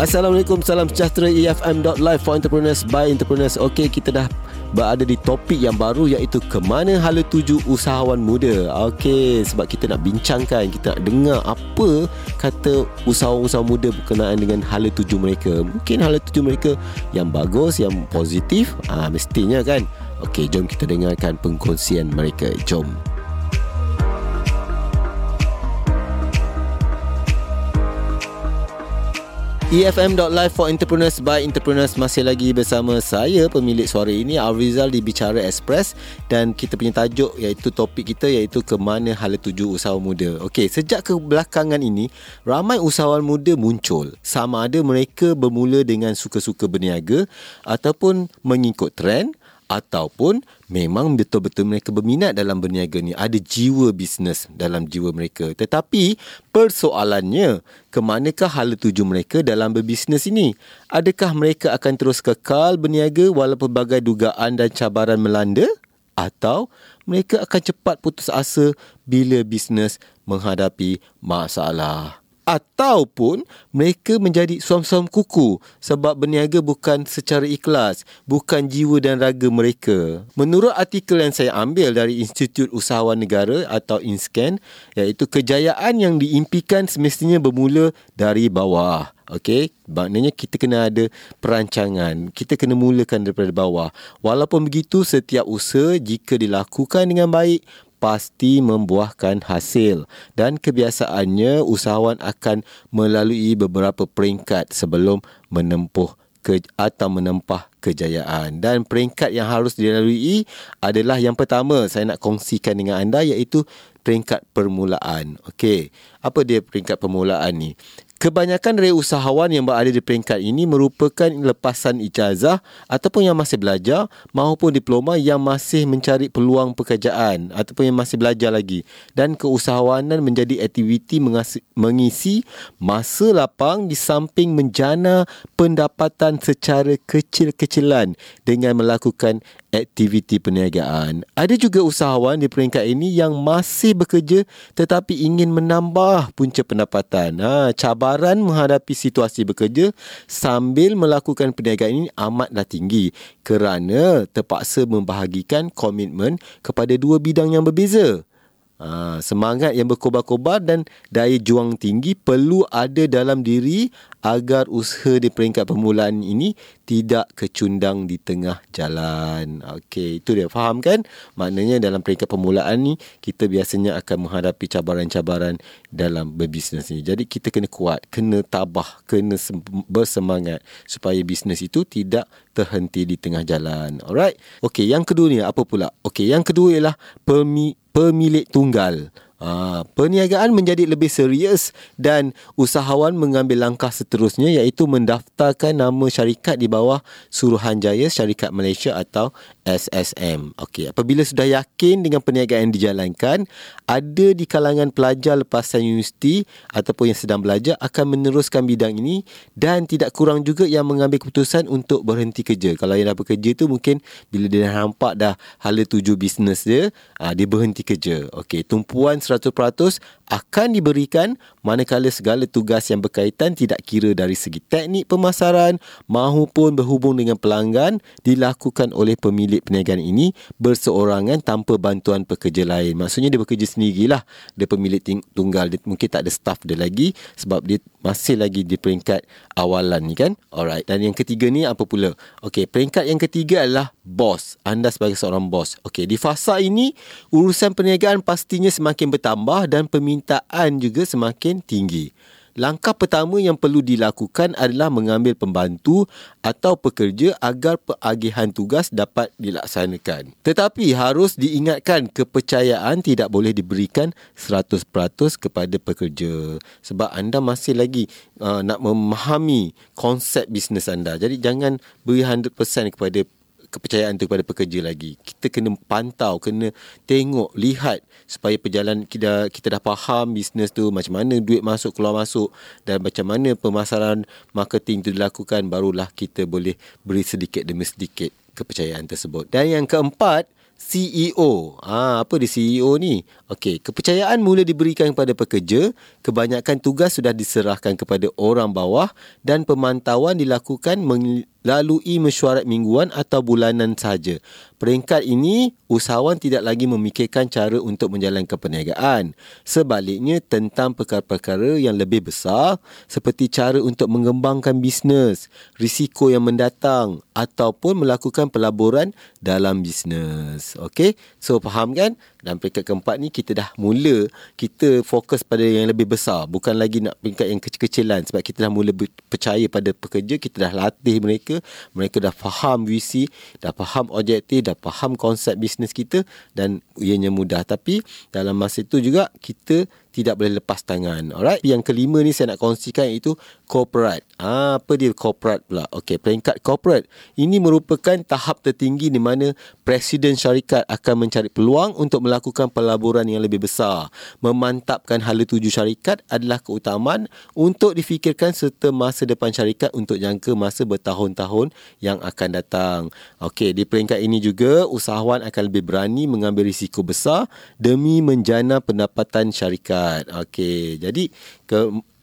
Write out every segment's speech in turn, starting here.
Assalamualaikum, salam sejahtera EFM.live for entrepreneurs by entrepreneurs. Okey, kita dah berada di topik yang baru iaitu ke mana hala tuju usahawan muda. Okey, sebab kita nak bincangkan, kita nak dengar apa kata usahawan-usahawan muda berkenaan dengan hala tuju mereka. Mungkin hala tuju mereka yang bagus, yang positif, ah mestinya kan. Okey, jom kita dengarkan pengkongsian mereka. Jom. EFM.live for entrepreneurs by entrepreneurs masih lagi bersama saya pemilik suara ini Alrizal di Bicara Express dan kita punya tajuk iaitu topik kita iaitu ke mana hala tuju usahawan muda. Okey, sejak kebelakangan ini ramai usahawan muda muncul. Sama ada mereka bermula dengan suka-suka berniaga ataupun mengikut trend ataupun memang betul-betul mereka berminat dalam berniaga ni. Ada jiwa bisnes dalam jiwa mereka. Tetapi persoalannya ke manakah hala tuju mereka dalam berbisnes ini? Adakah mereka akan terus kekal berniaga walaupun pelbagai dugaan dan cabaran melanda? Atau mereka akan cepat putus asa bila bisnes menghadapi masalah ataupun mereka menjadi suam-suam kuku sebab berniaga bukan secara ikhlas, bukan jiwa dan raga mereka. Menurut artikel yang saya ambil dari Institut Usahawan Negara atau INSCAN, iaitu kejayaan yang diimpikan semestinya bermula dari bawah. Okey, maknanya kita kena ada perancangan. Kita kena mulakan daripada bawah. Walaupun begitu, setiap usaha jika dilakukan dengan baik, pasti membuahkan hasil dan kebiasaannya usahawan akan melalui beberapa peringkat sebelum menempuh ke atau menempah kejayaan dan peringkat yang harus dilalui adalah yang pertama saya nak kongsikan dengan anda iaitu peringkat permulaan. Okey, apa dia peringkat permulaan ni? Kebanyakan dari usahawan yang berada di peringkat ini merupakan lepasan ijazah ataupun yang masih belajar maupun diploma yang masih mencari peluang pekerjaan ataupun yang masih belajar lagi. Dan keusahawanan menjadi aktiviti mengisi masa lapang di samping menjana pendapatan secara kecil-kecilan dengan melakukan aktiviti perniagaan. Ada juga usahawan di peringkat ini yang masih bekerja tetapi ingin menambah punca pendapatan. Ha, cabaran menghadapi situasi bekerja sambil melakukan perniagaan ini amatlah tinggi kerana terpaksa membahagikan komitmen kepada dua bidang yang berbeza. Ha, semangat yang berkobar-kobar dan daya juang tinggi perlu ada dalam diri agar usaha di peringkat permulaan ini tidak kecundang di tengah jalan. Okey, itu dia faham kan? Maknanya dalam peringkat permulaan ni kita biasanya akan menghadapi cabaran-cabaran dalam berbisnes ni. Jadi kita kena kuat, kena tabah, kena bersemangat supaya bisnes itu tidak terhenti di tengah jalan. Alright. Okey, yang kedua ni apa pula? Okey, yang kedua ialah pemilik tunggal. Ha, perniagaan menjadi lebih serius dan usahawan mengambil langkah seterusnya iaitu mendaftarkan nama syarikat di bawah Suruhanjaya Syarikat Malaysia atau SSM. Okey, apabila sudah yakin dengan perniagaan yang dijalankan, ada di kalangan pelajar lepasan universiti ataupun yang sedang belajar akan meneruskan bidang ini dan tidak kurang juga yang mengambil keputusan untuk berhenti kerja. Kalau yang dah bekerja tu mungkin bila dia dah nampak dah hala tuju bisnes dia, ah, dia berhenti kerja. Okey, tumpuan 100% akan diberikan manakala segala tugas yang berkaitan tidak kira dari segi teknik pemasaran maupun berhubung dengan pelanggan dilakukan oleh pemilik perniagaan ini berseorangan tanpa bantuan pekerja lain. Maksudnya dia bekerja sendirilah. Dia pemilik tunggal. Dia mungkin tak ada staff dia lagi sebab dia masih lagi di peringkat awalan ni kan. Alright. Dan yang ketiga ni apa pula? Okey, peringkat yang ketiga adalah bos. Anda sebagai seorang bos. Okey, di fasa ini urusan perniagaan pastinya semakin bertambah dan permintaan juga semakin tinggi. Langkah pertama yang perlu dilakukan adalah mengambil pembantu atau pekerja agar peagihan tugas dapat dilaksanakan. Tetapi harus diingatkan kepercayaan tidak boleh diberikan 100% kepada pekerja sebab anda masih lagi uh, nak memahami konsep bisnes anda. Jadi jangan beri 100% kepada kepercayaan tu kepada pekerja lagi. Kita kena pantau, kena tengok, lihat supaya perjalanan kita kita dah faham bisnes tu macam mana duit masuk keluar masuk dan macam mana pemasaran marketing tu dilakukan barulah kita boleh beri sedikit demi sedikit kepercayaan tersebut. Dan yang keempat, CEO. Ha, apa dia CEO ni? Okey, kepercayaan mula diberikan kepada pekerja, kebanyakan tugas sudah diserahkan kepada orang bawah dan pemantauan dilakukan melalui mesyuarat mingguan atau bulanan sahaja. Peringkat ini, usahawan tidak lagi memikirkan cara untuk menjalankan perniagaan. Sebaliknya, tentang perkara-perkara yang lebih besar seperti cara untuk mengembangkan bisnes, risiko yang mendatang ataupun melakukan pelaburan dalam bisnes. Okey, so faham kan? Dan peringkat keempat ni kita dah mula kita fokus pada yang lebih besar. Bukan lagi nak peringkat yang kecil-kecilan sebab kita dah mula percaya pada pekerja kita dah latih mereka mereka dah faham visi dah faham objektif dah faham konsep bisnes kita dan ianya mudah. Tapi dalam masa itu juga kita tidak boleh lepas tangan. Alright. Yang kelima ni saya nak kongsikan iaitu corporate. Ah, apa dia corporate pula? Okey, peringkat corporate. Ini merupakan tahap tertinggi di mana presiden syarikat akan mencari peluang untuk melakukan pelaburan yang lebih besar. Memantapkan hala tuju syarikat adalah keutamaan untuk difikirkan serta masa depan syarikat untuk jangka masa bertahun-tahun yang akan datang. Okey, di peringkat ini juga usahawan akan lebih berani mengambil risiko besar demi menjana pendapatan syarikat peringkat. Okey, jadi ke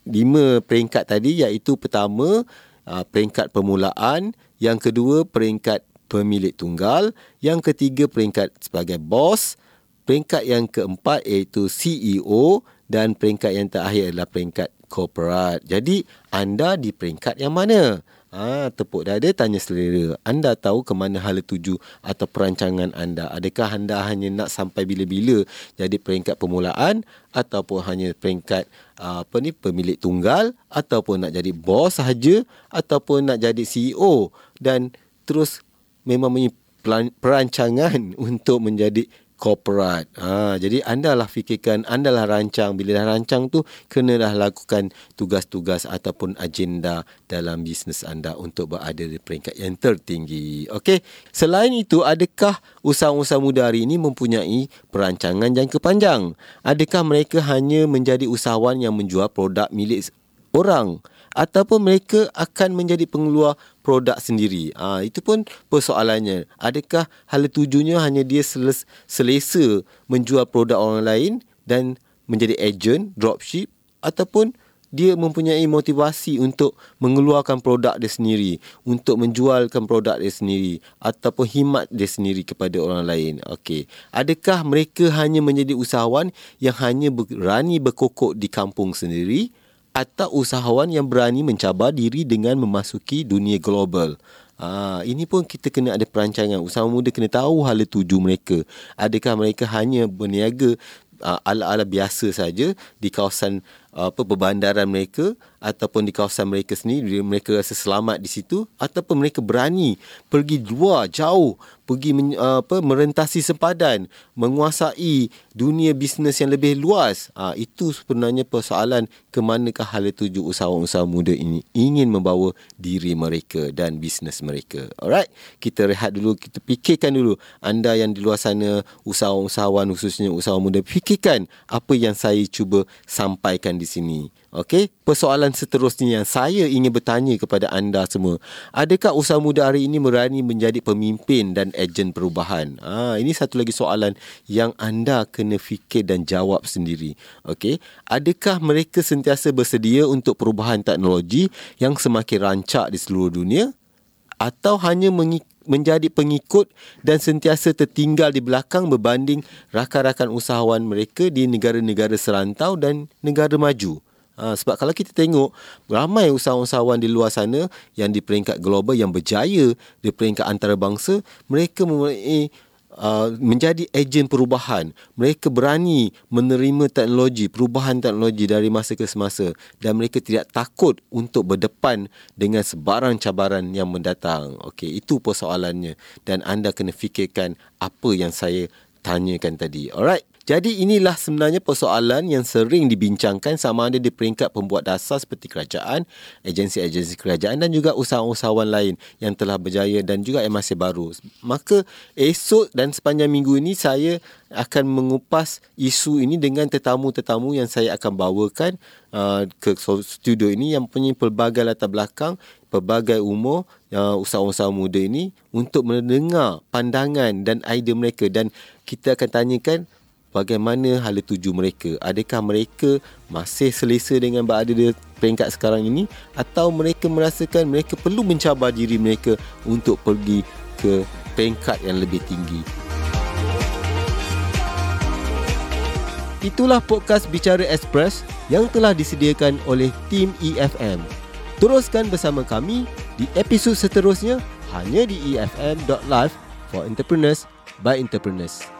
lima peringkat tadi iaitu pertama uh, peringkat permulaan, yang kedua peringkat pemilik tunggal, yang ketiga peringkat sebagai bos, peringkat yang keempat iaitu CEO dan peringkat yang terakhir adalah peringkat corporate. Jadi anda di peringkat yang mana? Ha, tepuk dada tanya selera. Anda tahu ke mana hala tuju atau perancangan anda? Adakah anda hanya nak sampai bila-bila jadi peringkat permulaan ataupun hanya peringkat apa ni pemilik tunggal ataupun nak jadi bos sahaja ataupun nak jadi CEO dan terus memang perancangan untuk menjadi corporate. Ha, jadi anda lah fikirkan, anda lah rancang. Bila dah rancang tu, kena dah lakukan tugas-tugas ataupun agenda dalam bisnes anda untuk berada di peringkat yang tertinggi. Okey. Selain itu, adakah usahawan-usahawan muda hari ini mempunyai perancangan jangka panjang? Adakah mereka hanya menjadi usahawan yang menjual produk milik orang? Ataupun mereka akan menjadi pengeluar produk sendiri. Ha, itu pun persoalannya. Adakah hal tujuannya hanya dia selesa menjual produk orang lain dan menjadi agent, dropship ataupun dia mempunyai motivasi untuk mengeluarkan produk dia sendiri, untuk menjualkan produk dia sendiri ataupun himat dia sendiri kepada orang lain. Okey. Adakah mereka hanya menjadi usahawan yang hanya berani berkokok di kampung sendiri atau usahawan yang berani mencabar diri dengan memasuki dunia global. Ha, ini pun kita kena ada perancangan. Usahawan muda kena tahu hala tuju mereka. Adakah mereka hanya berniaga uh, ala-ala biasa saja di kawasan apa perbandaran mereka ataupun di kawasan mereka sendiri mereka rasa selamat di situ ataupun mereka berani pergi luar jauh pergi men, uh, apa merentasi sempadan menguasai dunia bisnes yang lebih luas. Uh, itu sebenarnya persoalan ke manakah hala tuju usahawan-usahawan muda ini ingin membawa diri mereka dan bisnes mereka. Alright kita rehat dulu kita fikirkan dulu anda yang di luar sana usahawan-usahawan khususnya usahawan muda fikirkan apa yang saya cuba sampaikan di sini Okey, persoalan seterusnya yang saya ingin bertanya kepada anda semua. Adakah usaha muda hari ini berani menjadi pemimpin dan ejen perubahan? Ha, ini satu lagi soalan yang anda kena fikir dan jawab sendiri. Okey, adakah mereka sentiasa bersedia untuk perubahan teknologi yang semakin rancak di seluruh dunia? Atau hanya menjadi pengikut dan sentiasa tertinggal di belakang berbanding rakan-rakan usahawan mereka di negara-negara serantau dan negara maju? Ha, sebab kalau kita tengok ramai usahawan-usahawan di luar sana yang di peringkat global yang berjaya di peringkat antarabangsa, mereka mempunyai uh, menjadi ejen perubahan. Mereka berani menerima teknologi, perubahan teknologi dari masa ke semasa dan mereka tidak takut untuk berdepan dengan sebarang cabaran yang mendatang. Okey, itu persoalannya dan anda kena fikirkan apa yang saya tanyakan tadi. Alright. Jadi inilah sebenarnya persoalan yang sering dibincangkan sama ada di peringkat pembuat dasar seperti kerajaan, agensi-agensi kerajaan dan juga usahawan-usahawan lain yang telah berjaya dan juga yang masih baru. Maka esok dan sepanjang minggu ini saya akan mengupas isu ini dengan tetamu-tetamu yang saya akan bawakan uh, ke studio ini yang punya pelbagai latar belakang pelbagai umur uh, usahawan-usahawan muda ini untuk mendengar pandangan dan idea mereka dan kita akan tanyakan bagaimana hala tuju mereka adakah mereka masih selesa dengan berada di peringkat sekarang ini atau mereka merasakan mereka perlu mencabar diri mereka untuk pergi ke peringkat yang lebih tinggi Itulah podcast Bicara Express yang telah disediakan oleh tim EFM. Teruskan bersama kami di episod seterusnya hanya di efm.live for entrepreneurs by entrepreneurs.